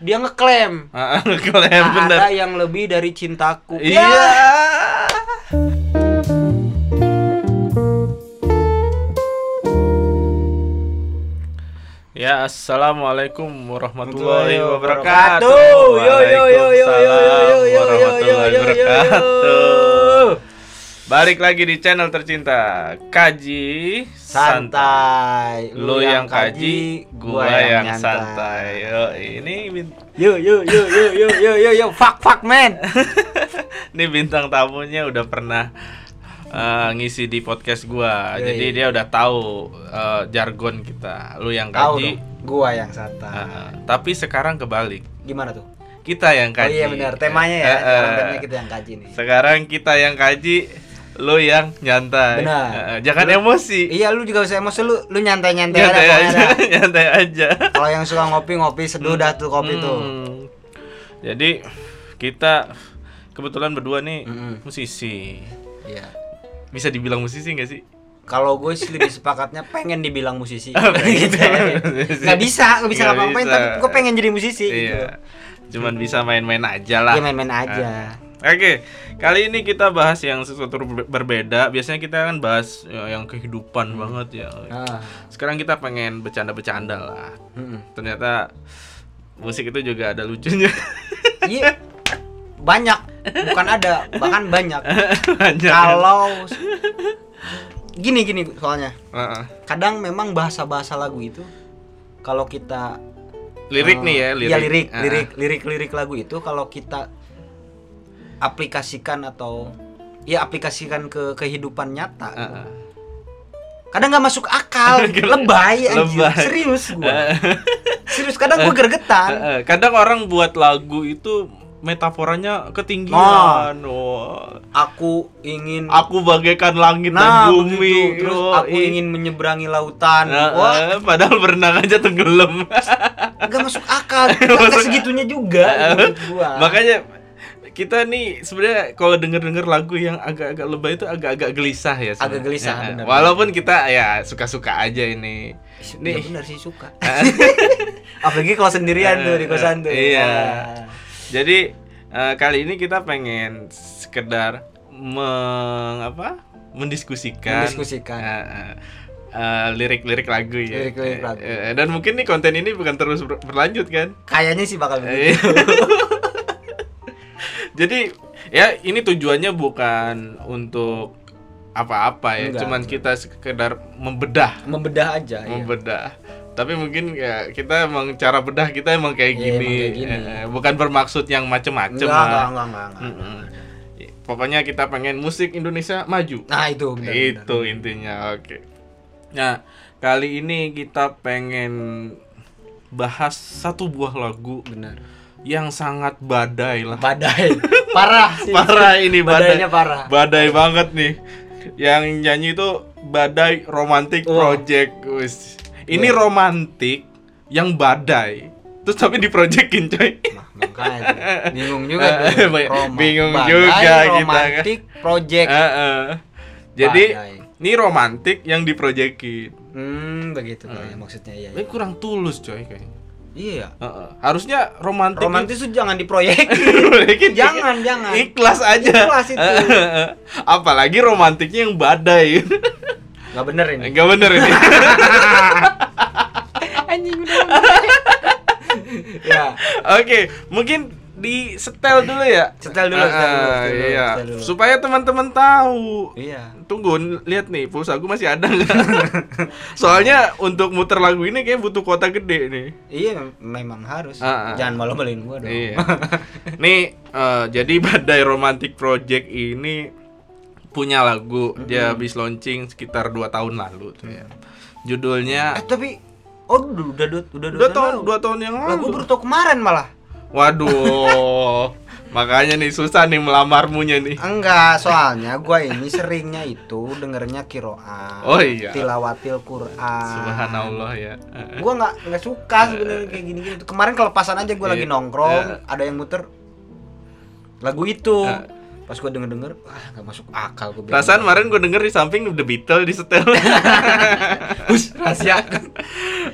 dia ngeklaim Ah, Klaim tak bener. ada yang lebih dari cintaku. Iya. Ya. Ya, assalamualaikum warahmatullahi wabarakatuh. Yo, yo, yo, yo, yo, yo, yo, yo, yo, yo, yo, yo, wabarakatuh. Balik lagi di channel tercinta Kaji Santai. Lu yang kaji, gua yang santai. Yo, ini Yo yo yo yo yo yo yo yo fuck fuck man. ini bintang tamunya udah pernah eh, ngisi di podcast gua. Yoi. Jadi dia udah tahu eh, jargon kita. Lu yang kaji. dong. Gua yang santai. eh, tapi sekarang kebalik. Gimana tuh? Kita yang Oh kaji. iya benar, temanya ya. Sekarang temanya kita yang kaji nih. Sekarang kita yang kaji, lu yang nyantai. Benar. Jangan emosi. Iya, lu juga usah emosi lu, lu nyantai-nyantai Nyantai aja. aja, nyantai aja. Kalau yang suka ngopi-ngopi seduh dah tuh kopi tuh. Hmm. Jadi kita kebetulan berdua nih Mm-mm. musisi. Iya. Bisa dibilang musisi gak sih? Kalau gue sih lebih sepakatnya pengen dibilang musisi. Pengen gitu. Nggak bisa, nggak bisa ngapa-ngapain, bisa. tapi gue pengen jadi musisi gitu. Iya. Cuman bisa main-main aja lah. Iya main-main aja. Ah. Oke, kali ini kita bahas yang sesuatu ber- berbeda. Biasanya kita kan bahas ya, yang kehidupan banget ya. Ah. Sekarang kita pengen bercanda-bercanda lah. Mm-mm. Ternyata musik itu juga ada lucunya. Iya. Banyak, bukan ada, bahkan banyak. Banyak. Kalau gini gini soalnya. Heeh. Kadang memang bahasa-bahasa lagu itu kalau kita Lirik eh, nih ya, lirik. Iya lirik, Ah. lirik, lirik, lirik lagu itu kalau kita aplikasikan atau ya aplikasikan ke kehidupan nyata. Heeh. Kadang nggak masuk akal, lebay anjir. Lebay. Serius gua. Heeh. Serius kadang gua gergetan. Heeh. Kadang orang buat lagu itu metaforanya ketinggian. Wah. Aku ingin Aku bagaikan langit nah dan bumi. begitu. Terus Wah, aku ingin menyeberangi lautan. Heeh, Wah, padahal berenang aja tenggelam. nggak masuk akal. Nggak segitunya juga menurut gua. Makanya kita nih sebenarnya kalau denger-denger lagu yang agak-agak lebay itu agak-agak gelisah ya. sebenarnya. Agak gelisah, Ya, benar. Walaupun kita ya suka-suka aja ini. Ya Nih. benar sih suka. Apalagi kalau sendirian tuh di kosan tuh. Iya. Wah. Jadi eh, kali ini kita pengen sekedar meng apa? mendiskusikan Mendiskusikan. eh, eh, lirik-lirik lagu ya. Lirik-lirik lagu. Eh, dan mungkin nih konten ini bukan terus ber- berlanjut kan? Kayaknya sih bakal Eh, begitu. Jadi ya ini tujuannya bukan untuk apa-apa ya, Enggak, cuman enggak. kita sekedar membedah, Membedah aja ya. membedah. Tapi mungkin ya kita emang cara bedah kita emang kayak Iya, gini, emang kayak gini. Eh, bukan bermaksud yang macem-macem Enggak, enggak, lah. enggak, enggak, enggak. Mm-mm. Pokoknya kita pengen musik Indonesia maju. Nah, itu benar. Itu intinya. Oke. Nah, kali ini kita pengen bahas satu buah lagu Benar. Yang sangat badai lah. Badai. Parah sih. Parah ini badai. Badainya parah. Badai banget nih. Yang nyanyi itu Badai Romantic Wah. Project. Wis. Ini romantik yang badai. Terus tapi diprojekin coy. Nah, makanya bingung juga Eh, tuh. Roma. bingung Badai, juga kita romantic project. Heeh. Jadi Badai. ini romantik yang diprojekin. Hmm, begitu kayaknya maksudnya iya. Ini kurang tulus coy kayaknya. Iya. Heeh. Harusnya romantik Romantis tuh jangan diproyekin. Diproyekin. jangan, jangan. ikhlas aja. Ikhlas itu. Apalagi romantiknya yang badai. Enggak bener ini. Enggak bener ini. Anjing udah. ya. Oke, mungkin di setel dulu ya. Setel dulu, Ah, setel dulu, setel dulu, iya. setel dulu. Supaya teman-teman tahu. Iya. Tunggu, lihat nih, pulsa gue masih ada nggak? Soalnya untuk muter lagu ini kayak butuh kuota gede nih. Iya, memang harus. Ah, ah. Jangan malu-maluin gua dong. Iya. nih, eh, jadi Badai Romantic Project ini punya lagu dia habis launching sekitar 2 tahun lalu tuh ya. Judulnya Eh, tapi oh udah udah udah udah, dua tahun lalu. dua tahun yang lalu. gua baru kemarin malah. Waduh. Makanya nih susah nih melamarmunya nih. Enggak, soalnya gua ini seringnya itu dengernya kiroan. Oh iya. Tilawatil Quran. Subhanallah ya. Gua nggak nggak suka sebenarnya kayak gini-gini. Kemarin kelepasan aja gua lagi Iya. nongkrong, Iya. ada yang muter lagu itu. Eh. pas gue denger denger ah nggak masuk akal gue Perasaan kemarin gue denger di samping The Beatles di setel. Rahasia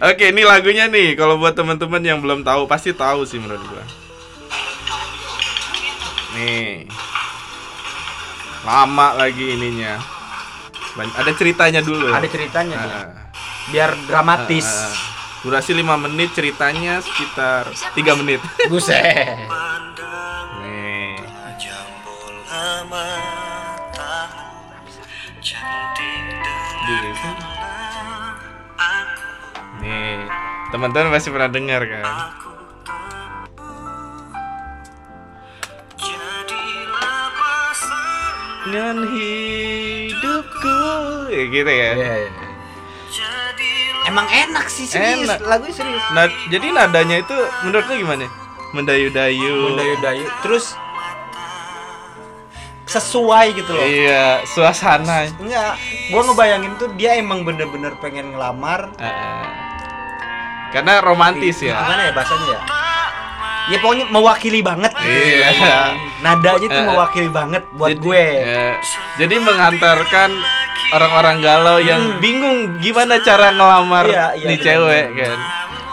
Oke, ini lagunya nih. Kalau buat teman-teman yang belum tahu pasti tahu sih menurut gua. Nih. Lama lagi ininya. Ada ceritanya dulu. ada ceritanya dia. ah. biar dramatis Ah, ah. Durasi 5 menit, ceritanya sekitar 3 menit. buset Nih. Di- Nih, teman-teman pasti pernah dengar kan? Dengan hidupku ya gitu ya. Iya, iya. emang enak sih serius Enak. lagu serius Nah, jadi nadanya itu menurut lu gimana? Mendayu-dayu. mendayu-dayu terus sesuai gitu loh Iya, suasana. enggak gua ngebayangin tuh dia emang bener-bener pengen ngelamar Heeh. Karena romantis ya. gimana ya bahasanya ya ya pokoknya mewakili banget Iya. nadanya tuh Eh, mewakili banget buat Jadi- gue ya, jadi mengantarkan orang-orang galau yang bingung gimana cara ngelamar Hmm. Iya, iya, di cewek benar. kan.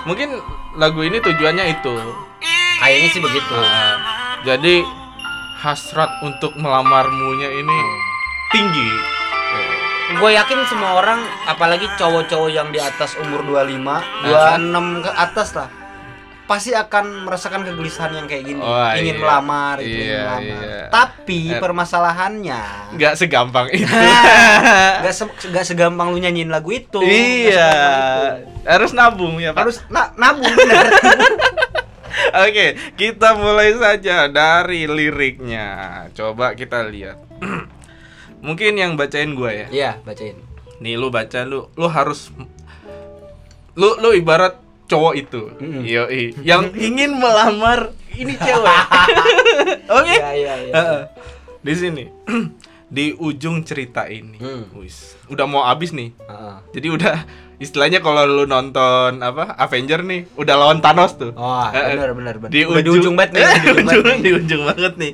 Mungkin lagu ini tujuannya itu. kayaknya sih begitu Heeh. jadi hasrat untuk melamarmunya ini tinggi. Gue yakin semua orang apalagi cowok-cowok yang di atas umur 25 26 ke atas lah pasti akan merasakan kegelisahan yang kayak gini Oh, ingin iya. melamar gitu, Iya, ingin melamar iya. tapi Eh. permasalahannya Nggak segampang itu. nggak se- segampang lu nyanyiin lagu itu iya. itu. Harus nabung ya, Pak. harus na nabung bener Oke, kita mulai saja dari liriknya. Coba kita lihat. Mungkin yang bacain gua ya. iya bacain Nih lu baca lu lu harus lu lu ibarat cowok itu. Mm-mm. Yoi, yang ingin melamar ini cewek. Oke. iya iya iya Heeh. Di sini. Di ujung cerita ini. Hmm. Wis, udah mau habis nih. Heeh. Jadi udah istilahnya kalau lu nonton apa Avenger nih, udah lawan Thanos tuh. Oh, bener bener bener. Di ujung, di ujung banget nih, di ujung banget ujung- nih. di ujung banget nih.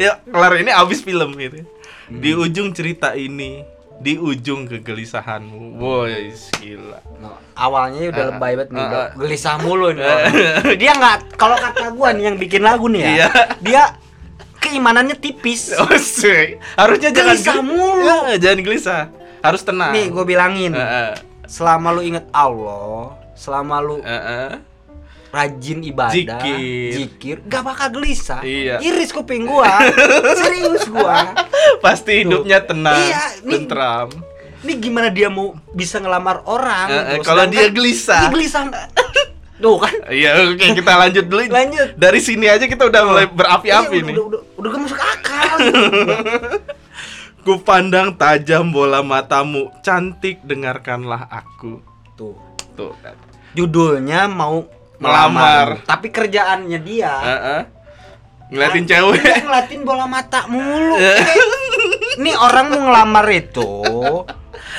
Ya, kelar ini abis film gitu. Hmm. Di ujung cerita ini, di ujung kegelisahanmu. Boy, gila. No, awalnya udah Ah, lebay banget nih, ah. gelisah mulu nih. orang. dia nggak kalau kata gua nih yang bikin lagu nih ya. Iya. Dia keimanannya tipis. Oh. Harusnya jangan Gelisah gel- mulu. Ya, jangan gelisah. Harus tenang. Nih gua bilangin, Heeh. selama lu inget Allah, selama lu Heeh. Rajin ibadah, Zikir. zikir, gak bakal gelisah. Iya. Iris kuping gua. Serius gua. Pasti hidupnya tenang, Iya, tentram. Ini gimana dia mau bisa ngelamar orang? Eh, gitu. kalau dia gelisah. Dia gelisah. Tuh kan. Iya, oke kita lanjut dulu. Lanjut. Dari sini aja kita udah mulai berapi-api Iya, nih. Udah, udah, udah, udah gak masuk akal. Ku pandang tajam bola matamu, cantik dengarkanlah aku. Tuh. Tuh kan. Judulnya mau Melamar. melamar, tapi kerjaannya dia Heeh. Ngeliatin dia cewek. ngeliatin bola mata mulu. Eh, Nih orang mau ngelamar itu,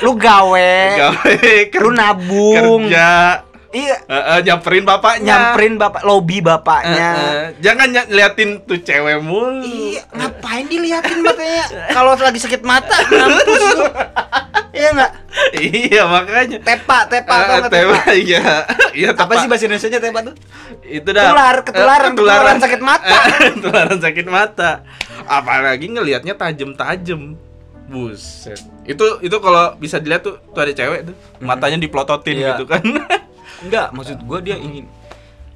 lu gawe, Gawe lu nabung, kerja. Iya, Heeh, nyamperin bapaknya. nyamperin bapak, lobby bapaknya. Heeh. Jangan ny- liatin tuh cewek mulu. Iya, ngapain diliatin matanya? Kalau lagi sakit mata, mampus lu. Iya nggak? iya, makanya. Tepa, tepa, nggak tewa, tepa? Iya. Iya, Apa tepa. sih bahasa Indonesia tepa tuh? itu dah Tular, ketularan, Eh, ketularan sakit mata. ketularan sakit mata apalagi ngelihatnya tajem-tajem buset itu itu kalau bisa dilihat tuh tuh ada cewek tuh matanya diplototin Iya. gitu kan Enggak, maksud gua dia ingin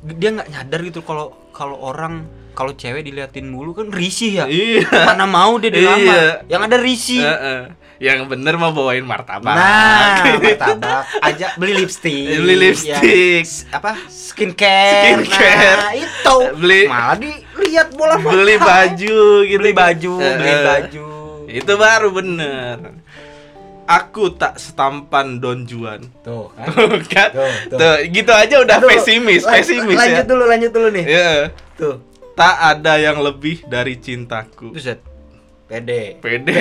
dia nggak nyadar gitu kalau kalau orang kalau cewek diliatin mulu kan risih ya. iya Mana mau dia dilamar. Iya. Yang ada risih. Heeh. yang bener mau bawain martabak Nah, martabak aja beli lipstick. Beli lipstick. Ya, apa? Skincare. Skincare. Nah, itu. Beli- malah dilihat bola mata. beli baju gitu Beli baju, beli Heeh. baju. itu baru bener aku tak setampan Don Juan Tuh, kan. Tuh kan Tuh, tuh. Tuh, gitu aja udah Tuh, pesimis lan- pesimis Lanjut ya dulu, lanjut dulu nih. Iya. Tuh. Tak ada yang lebih dari cintaku. Buset. Pede. Pede,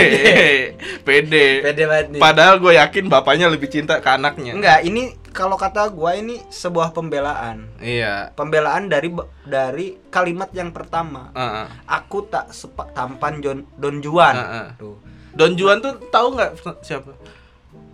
pede. Pede banget nih. Padahal gue yakin bapaknya lebih cinta ke anaknya. Enggak, ini kalau kata gua ini sebuah pembelaan. Iya. Pembelaan dari dari kalimat yang pertama. Heeh. Aku tak sepak tampan Jon, Don Juan. Heeh. Tuh. Don Juan tuh tahu nggak siapa?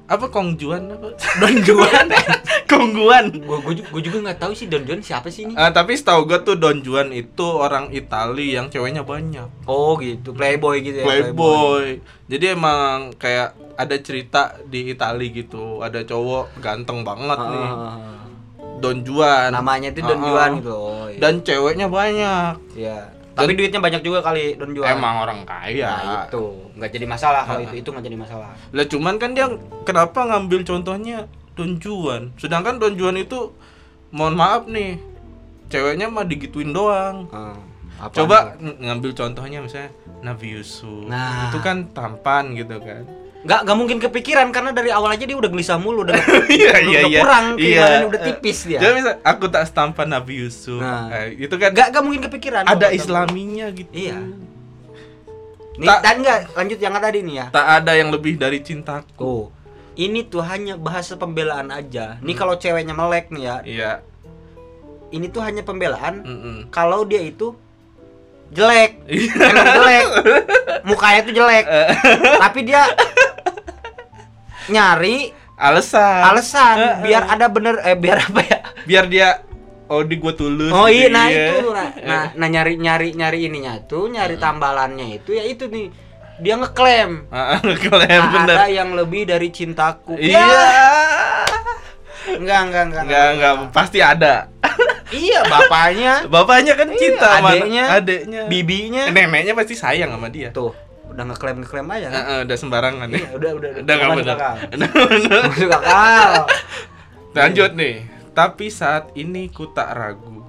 Apa Kong Juan apa? Don Juan. Kong Juan. gua, gua, gua juga nggak tahu sih Don Juan siapa sih ini. Ah, tapi setahu gue tuh Don Juan itu orang Itali yang ceweknya banyak. Oh gitu, playboy gitu ya. Playboy. Jadi emang kayak ada cerita di Itali gitu. Ada cowok ganteng banget Ah, nih. ah. Don Juan. Namanya itu Don ah. Juan gitu. Oh, iya. Dan ceweknya banyak. Iya. Tapi duitnya banyak juga kali Don Juan. Emang orang kaya. Nah, itu nggak jadi masalah kalau itu itu nggak jadi masalah. Lah cuman kan dia kenapa ngambil contohnya Don Juan? Sedangkan Don Juan itu mohon maaf nih. Ceweknya mah digituin doang. Ah, apa Coba ng- ngambil contohnya misalnya Nabi Yusuf. Nah. Itu kan tampan gitu kan. Nggak nggak mungkin kepikiran karena dari awal aja dia udah gelisah mulu udah Iya iya udah iya. kurang Iya. keimanannya udah tipis dia. Jadi misal aku tak setampan Nabi Yusuf. Nah. Eh, itu kan nggak nggak mungkin kepikiran. ada islaminya gitu. Iya. Nih, Tak- dan nggak lanjut yang tadi nih ya. Tak ada yang lebih dari cintaku. Tuh. Ini tuh hanya bahasa pembelaan aja. Nih kalau ceweknya melek nih ya. Iya. Ini tuh hanya pembelaan Mm-mm. kalau dia itu jelek. Emang jelek. Mukanya tuh jelek. Tapi dia nyari Alasan. alasan Eh, eh. biar ada bener eh biar apa ya? Biar dia oh di gua tulus. Oh iya, gitu, nah iya. itu nah, nah, nah nyari nyari nyari ininya tuh, nyari tambalannya itu ya itu nih. Dia ngeklaim Ah, Kalian "Tak bener. ada yang lebih dari cintaku. Iya. Ya, enggak enggak enggak. Enggak enggak pasti ada. Iya, bapaknya, Bapaknya kan cinta sama adeknya, adeknya. bibinya. Neneknya pasti sayang sama dia. Tuh, udah ngeklaim ngeklaim aja kan. Heeh, udah sembarangan ya. Iya, udah udah Udah nggak bener. Masuk akal. Lanjut nih. Tapi saat ini ku tak ragu.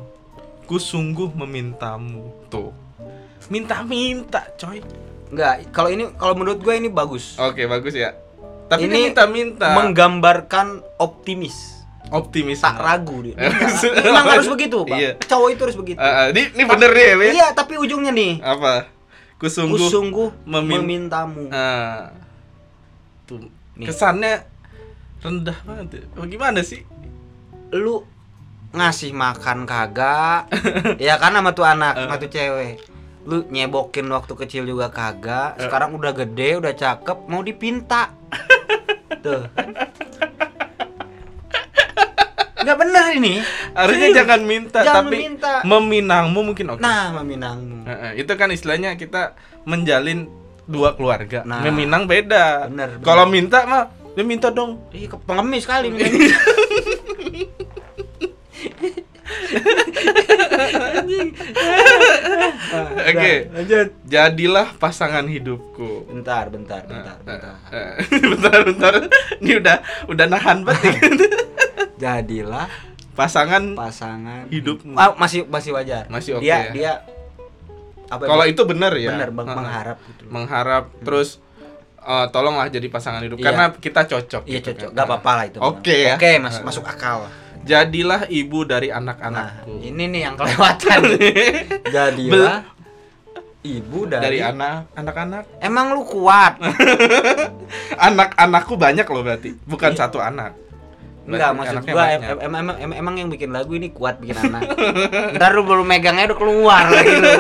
Ku sungguh memintamu. Tuh. Minta-minta, coy. Enggak, kalau ini kalau menurut gue ini bagus. Oke, bagus ya. Tapi Ini ini minta-minta. Menggambarkan optimis. Optimis. Tak ragu dia. Memang harus begitu, Pak. Iya. Cowok itu harus begitu. Eh, eh, ini, ini bener nih ya? Iya, tapi ujungnya nih. Apa? Ku Ku sungguh sungguh memin- memintamu. Ah. tuh Nih. kesannya rendah banget. ya. Bagaimana sih? Lu ngasih makan kagak. ya kan sama tuh anak, Eh. sama tuh cewek. Lu nyebokin waktu kecil juga kagak. Sekarang udah gede, udah cakep, mau dipinta. tuh. Nggak bener ini. Harusnya Serius. jangan minta Jangan tapi meminta. meminangmu mungkin oke. Nah, meminangmu. Itu kan istilahnya kita menjalin dua keluarga. Nah. Meminang beda. Bener, bener. Kalau minta mah, ya minta dong. Ih, pengemis kali. Oke. lanjut. Jadilah pasangan hidupku. Bentar, bentar, bentar, bentar. Bentar, bentar. Ini udah udah nahan banget. Jadilah pasangan pasangan Hidupmu. Ah, masih masih wajar. Masih oke dia, ya? Dia apa kalau itu benar ya. benar bang, mengharap gitu. Mengharap terus eh, tolonglah jadi pasangan hidup Iya. karena kita cocok. Iya gitu cocok, kan. gak apa-apa lah itu. Oke ya. Oke, mas, masuk akal. Jadilah ibu dari Nah, anak-anakku. ini nih yang kelewatan. Jadilah ibu dari, dari anak anak-anak Emang lu kuat? anak-anakku banyak loh berarti bukan satu anak Enggak, maksud gua banyak. em- em- emang, emang, emang yang bikin lagu ini kuat bikin anak. Ntar lu baru megangnya udah keluar lagi lu.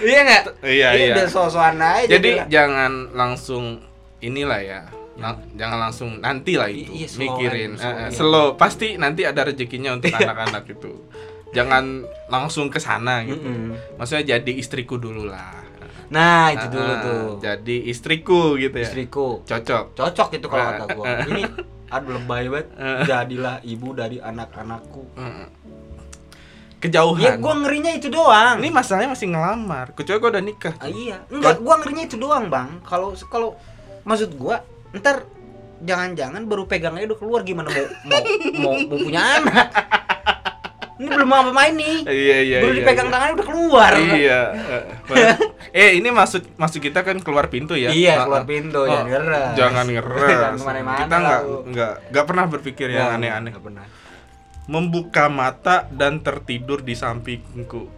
iya nggak? Iya, Ini iya. Udah so-soan aja. jadi jangan langsung inilah ya Lang- jangan langsung nanti lah itu iya, slow mikirin slow, eh, iya. slow pasti nanti ada rezekinya untuk anak-anak itu jangan langsung ke sana gitu Mm-mm. maksudnya jadi istriku dulu lah Nah, itu dulu tuh. jadi istriku gitu ya Istriku. cocok Cocok itu kalau Nah. kata gua. Ini aduh lebay banget. Jadilah ibu dari anak-anakku. Kejauhan Ya gua ngerinya itu doang. ini masalahnya masih ngelamar kecuali gua udah nikah Ah, iya. Enggak, gua ngerinya itu doang, Bang. Kalau kalau maksud gua ntar jangan-jangan baru pegangnya udah keluar gimana mau mau mau, mau punya anak. Ini belum apa main nih. iya iya baru iya, dipegang iya. tangannya udah keluar. Iya. eh, eh ini maksud maksud kita kan keluar pintu ya? Iya, Ah, keluar ah. pintu, Oh, jangan ngeres. Jangan ngeres. Jangan ke mana-mana kita nggak nggak nggak pernah berpikir yang aneh-aneh. nggak pernah. Membuka mata dan tertidur di sampingku.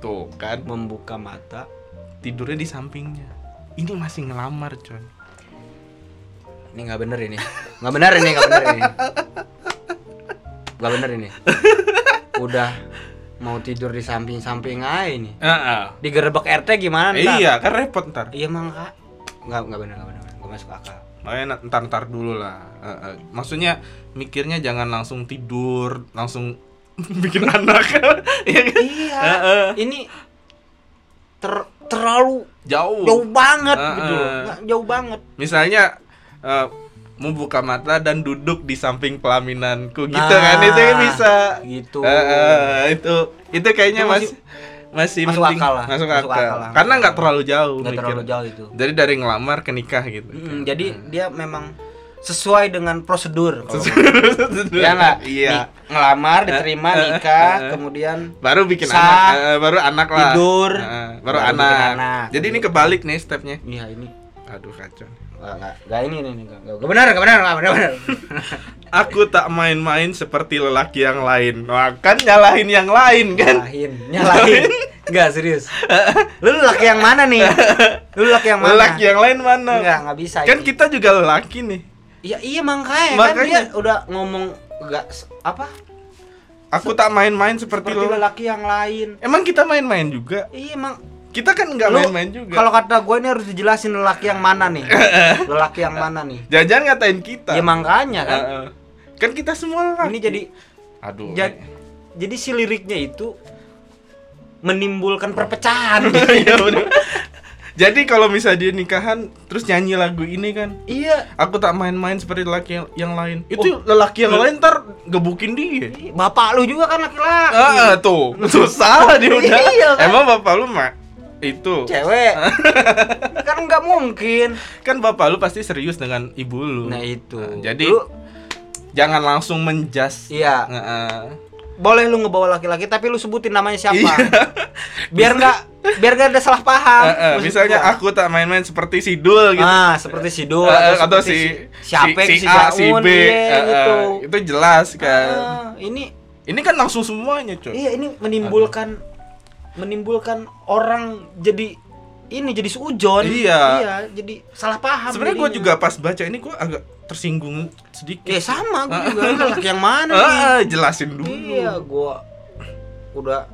Tuh kan, Membuka mata. tidurnya di sampingnya. Ini masih ngelamar, coy. ini nggak bener ini nggak bener ini nggak bener ini nggak bener ini udah mau tidur di samping-samping aja ini Heeh. digerebek RT gimana ntar? Iya, kan repot ntar. iya mang kak nggak nggak bener nggak bener gue masuk akal Makanya ntar ntar dulu lah. Heeh. Maksudnya mikirnya jangan langsung tidur, langsung bikin anak. Iya iya Heeh. ini ter terlalu Jauh. jauh banget Heeh. gitu loh. Nggak, jauh banget Misalnya eh, membuka mata dan duduk di samping pelaminanku gitu Nah, kan itu kan bisa. gitu Heeh, itu itu kayaknya Itu masih masih- masih masuk mending- akal lah, masuk masuk akal. akal lah. Karena nggak terlalu jauh nggak terlalu jauh itu Jadi dari ngelamar ke nikah gitu. Mm, jadi dia memang sesuai dengan prosedur menurut- ya nggak Iya. Ngelamar diterima Eh, eh, nikah eh, eh. kemudian baru bikin Sah, anak eh, baru anak lah tidur, Eh, baru, baru anak. anak. jadi ini kebalik nih stepnya iya ini aduh kacau nggak ini nih nggak nggak nggak. Benar nggak benar nggak benar benar aku tak main-main seperti lelaki yang lain. Wah, kan nyalahin yang lain kan? Nyalahin nyalahin. Nggak serius. Lu laki yang mana nih? Lu laki yang mana? Lelaki yang lain mana? Nggak nggak bisa kan ini. kita juga lelaki nih. Iya iya makanya, kan Makanya. dia udah ngomong nggak s- apa? Aku tak main-main seperti, seperti lelaki yang lain. Emang kita main-main juga? Iya emang kita kan nggak main-main juga Kalau kata gue ini harus dijelasin lelaki yang mana nih. lelaki yang mana nih? jangan ngatain kita Ya makanya kan. Eh. kan kita semua lelaki Ini jadi aduh ja- jadi si liriknya itu menimbulkan perpecahan. Iya, bener. Jadi kalau misalnya dia nikahan terus nyanyi lagu ini kan, iya. aku tak main-main seperti lelaki yang, yang lain. Itu lelaki yang lain ntar gebukin dia. Bapak lu juga kan laki-laki. Ah, tuh, susah dia udah. Iya, kan? Emang bapak lu mah itu Cewek. kan nggak mungkin. kan bapak lu pasti serius dengan ibu lu. Nah, itu. Nah, jadi Lu- jangan langsung menjas. Iya. Heeh. Boleh lu ngebawa laki-laki tapi lu sebutin namanya siapa. Iya. biar nggak biar nggak ada salah paham. Heeh, Maksud misalnya gua. aku tak main-main seperti Sidul gitu. Ah, seperti si Dul Eh, atau seperti si siapa si, si, A, si B, iya, eh, gitu. itu jelas kan. Ah, ini Ini kan langsung semuanya, coy. iya ini menimbulkan menimbulkan orang jadi ini jadi suujon. Iya. jadi salah paham. Sebenarnya gue juga pas baca ini gue agak tersinggung sedikit. Ya sama gue juga laki yang mana nih? Ah, jelasin dulu. Iya, gua udah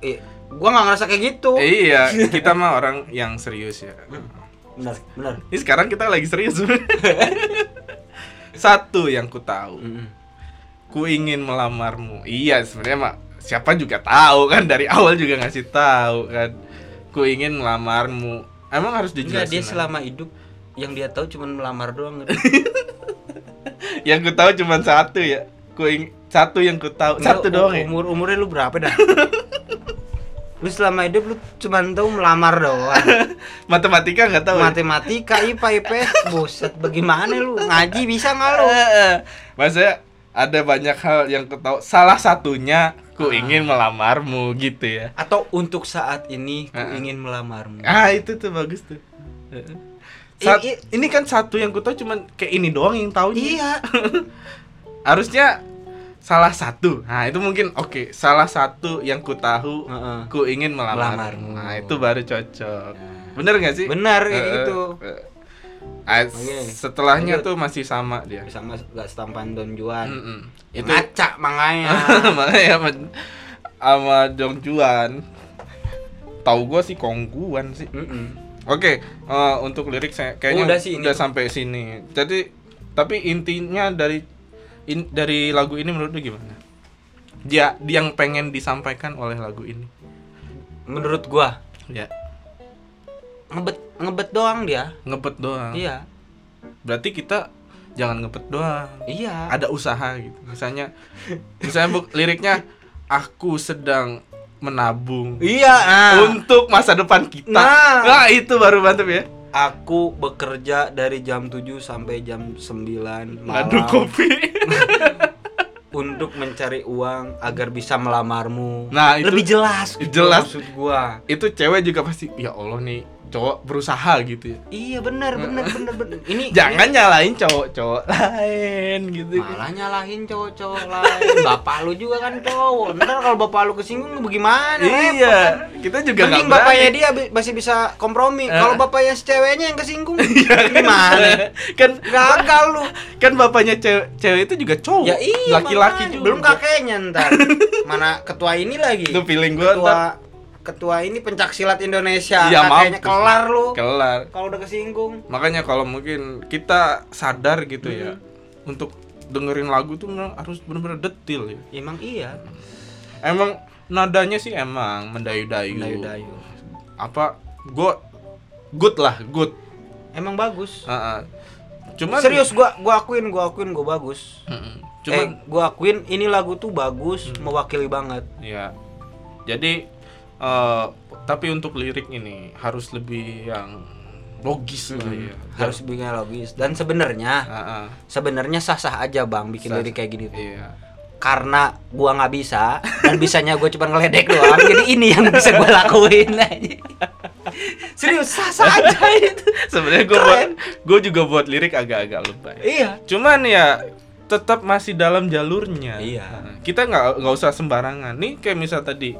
eh gua nggak ngerasa kayak gitu. Iya, kita mah orang yang serius ya. Benar, benar. Ini sekarang kita lagi serius. Satu yang ku tahu, Mm-mm. ku ingin melamarmu. Iya, sebenarnya mah siapa juga tahu kan dari awal juga ngasih tahu kan. Ku ingin melamarmu. Emang harus Enggak, dijelasin. dia aja? selama hidup yang dia tahu cuma melamar doang. yang ku tahu cuma satu ya. Ku ing- satu yang ku tahu, satu Lu doang ya. Umur umurnya lu berapa dah? lu selama hidup lu cuma tahu melamar doang. Matematika nggak tahu. ya? Matematika, IPA, IPS, buset bagaimana lu? Ngaji bisa nggak lu? Maksudnya ada banyak hal yang ku tahu. Salah satunya ku Ah. ingin melamarmu gitu ya. Atau untuk saat ini ku Ah. ingin melamarmu. Ah itu tuh bagus tuh. Sat- I- i- ini kan satu yang ku tahu cuman kayak ini doang yang tahu. Iya. Harusnya salah satu. Nah itu mungkin oke. Salah satu yang ku tahu. Heeh. Ku ingin melamarmu. Melamarmu. Nah itu baru cocok. Nah. Bener gak sih? Benar kayak Eh, gitu. eh, ah, Oke. Setelahnya Lanjut. tuh masih sama dia. Sama gak setampan Don Juan. Mm-mm. Itu Itu ngaca makanya. makanya sama, sama Jong Juan. Tahu gua sih Kongguan sih. Mm-mm. Oke, eh, untuk lirik saya kayaknya Udah sih ini. udah sampai sini. Jadi tapi intinya dari in- dari lagu ini menurut lu gimana? Dia yang pengen disampaikan oleh lagu ini. Menurut gua Ya, ngebet ngebet doang dia. ngebet doang. Iya. Berarti kita jangan ngebet doang. Iya. Ada usaha gitu. Misalnya misalnya bu- liriknya aku sedang menabung Iya. Nah, untuk masa depan kita. Nah. Nah, itu baru mantep ya. aku bekerja dari jam 7 sampai jam 9 malam Ngadu kopi. untuk mencari uang agar bisa melamarmu. Nah, itu- lebih jelas. gitu jelas. maksud gua. itu cewek juga pasti ya Allah nih cowok berusaha gitu ya Iya benar benar benar benar. Ini jangan nyalain cowok-cowok lain gitu ini malah nyalahin cowok-cowok lain. Bapak lu juga kan cowok. Ntar kalau bapak lu kesinggung bagaimana? Iya kan? kita juga nggak Mending bapaknya dia masih bisa kompromi. Eh. Kalau bapaknya ceweknya yang kesinggung gimana? kan Gagal lu. kan bapaknya cewek cewek itu juga cowok Ya iya laki-laki juga Belum kakeknya ntar. Mana ketua ini lagi? Lu feeling gua ketua ntar. Ketua ini pencak silat Indonesia. Iya, mampus. kelar lu. kelar Kalau udah kesinggung. makanya kalau mungkin kita sadar gitu ya Hmm. untuk dengerin lagu tuh harus benar-benar detil ya Emang iya. emang nadanya sih emang mendayu-dayu Dayu-dayu. apa gua good lah good Emang bagus. Heeh. cuman Serius gua gua akuin, gua akuin gua bagus. Mm-mm. Cuman cuman gua akuin ini lagu tuh bagus, mewakili banget. ya jadi eh, tapi untuk lirik ini harus lebih yang logis lah ya Harus bikin logis. Dan sebenarnya Heeh. sebenarnya sah-sah aja, Bang, bikin Sah- lirik kayak gini tuh. iya Karena gua nggak bisa dan bisanya gua cuma ngeledek doang. jadi ini yang bisa gua lakuin aja. Serius sah-sah aja itu. sebenarnya gue buat gue juga buat lirik agak-agak lebay Iya. cuman ya tetap masih dalam jalurnya Iya. Kita nggak nggak usah sembarangan nih kayak misal tadi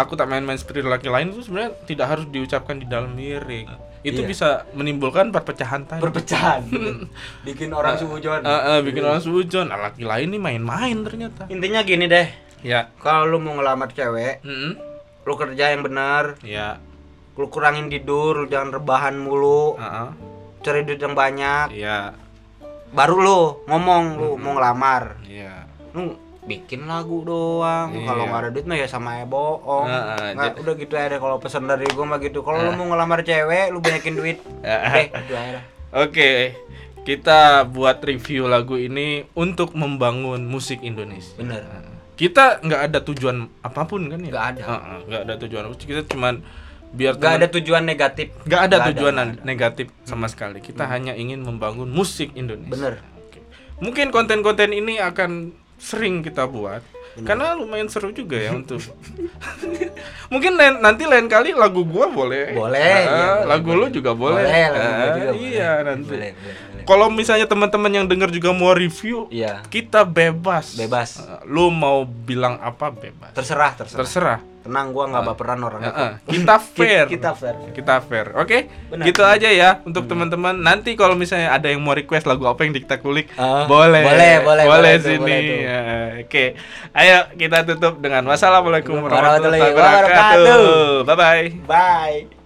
aku tak main-main seperti laki lain itu sebenarnya tidak harus diucapkan di dalam lirik itu Iya. bisa menimbulkan perpecahan tadi Perpecahan. bikin orang sujon. Eh, eh, bikin orang sujon nah, laki lain nih main-main ternyata Intinya gini deh. ya Kalau lu mau ngelamar cewek, Mm-mm. lu kerja yang benar, ya lu kurangin tidur, lu jangan rebahan mulu, Heeh. cari duit yang banyak. iya Baru lu ngomong lu mau ngelamar. iya Lu bikin lagu doang. Iya. Kalau nggak ada duit mah ya sama aja bohong. Heeh, Nggak, jadi- udah gitu aja kalau pesan dari gua mah gitu. Kalau lu mau ngelamar cewek, lu banyakin duit. Aja dah. Oke, kita buat review lagu ini untuk membangun musik Indonesia. Bener. Kita nggak ada tujuan apa pun kan ya? Nggak ada. Heeh, nggak ada tujuan. Kita cuman biar Gak ada tujuan negatif. nggak ada Nggak tujuan nggak ada. negatif sama sekali. Kita hanya ingin membangun musik Indonesia. Bener. Oke. Mungkin konten-konten ini akan sering kita buat karena lumayan seru juga ya untuk mungkin lain- nanti lain kali lagu gua boleh Boleh, iya, boleh, lagu lu boleh. juga boleh, Boleh, Ah, juga boleh. iya nanti Boleh, boleh, boleh. kalau misalnya teman-teman yang dengar juga mau review Iya. kita bebas Bebas. Ah, lu mau bilang apa bebas Terserah, terserah. terserah Tenang gua nggak baperan orangnya. Ah, ah. kok. kita fair Kita fair. kita fair oke Benar. gitu aja ya untuk teman-teman nanti kalau misalnya ada yang mau request lagu apa yang kita kulik Ah, boleh boleh, boleh, boleh sini. Ya, oke ayo kita tutup dengan wassalamualaikum Warahmatullahi wabarakatuh. bye bye Bye.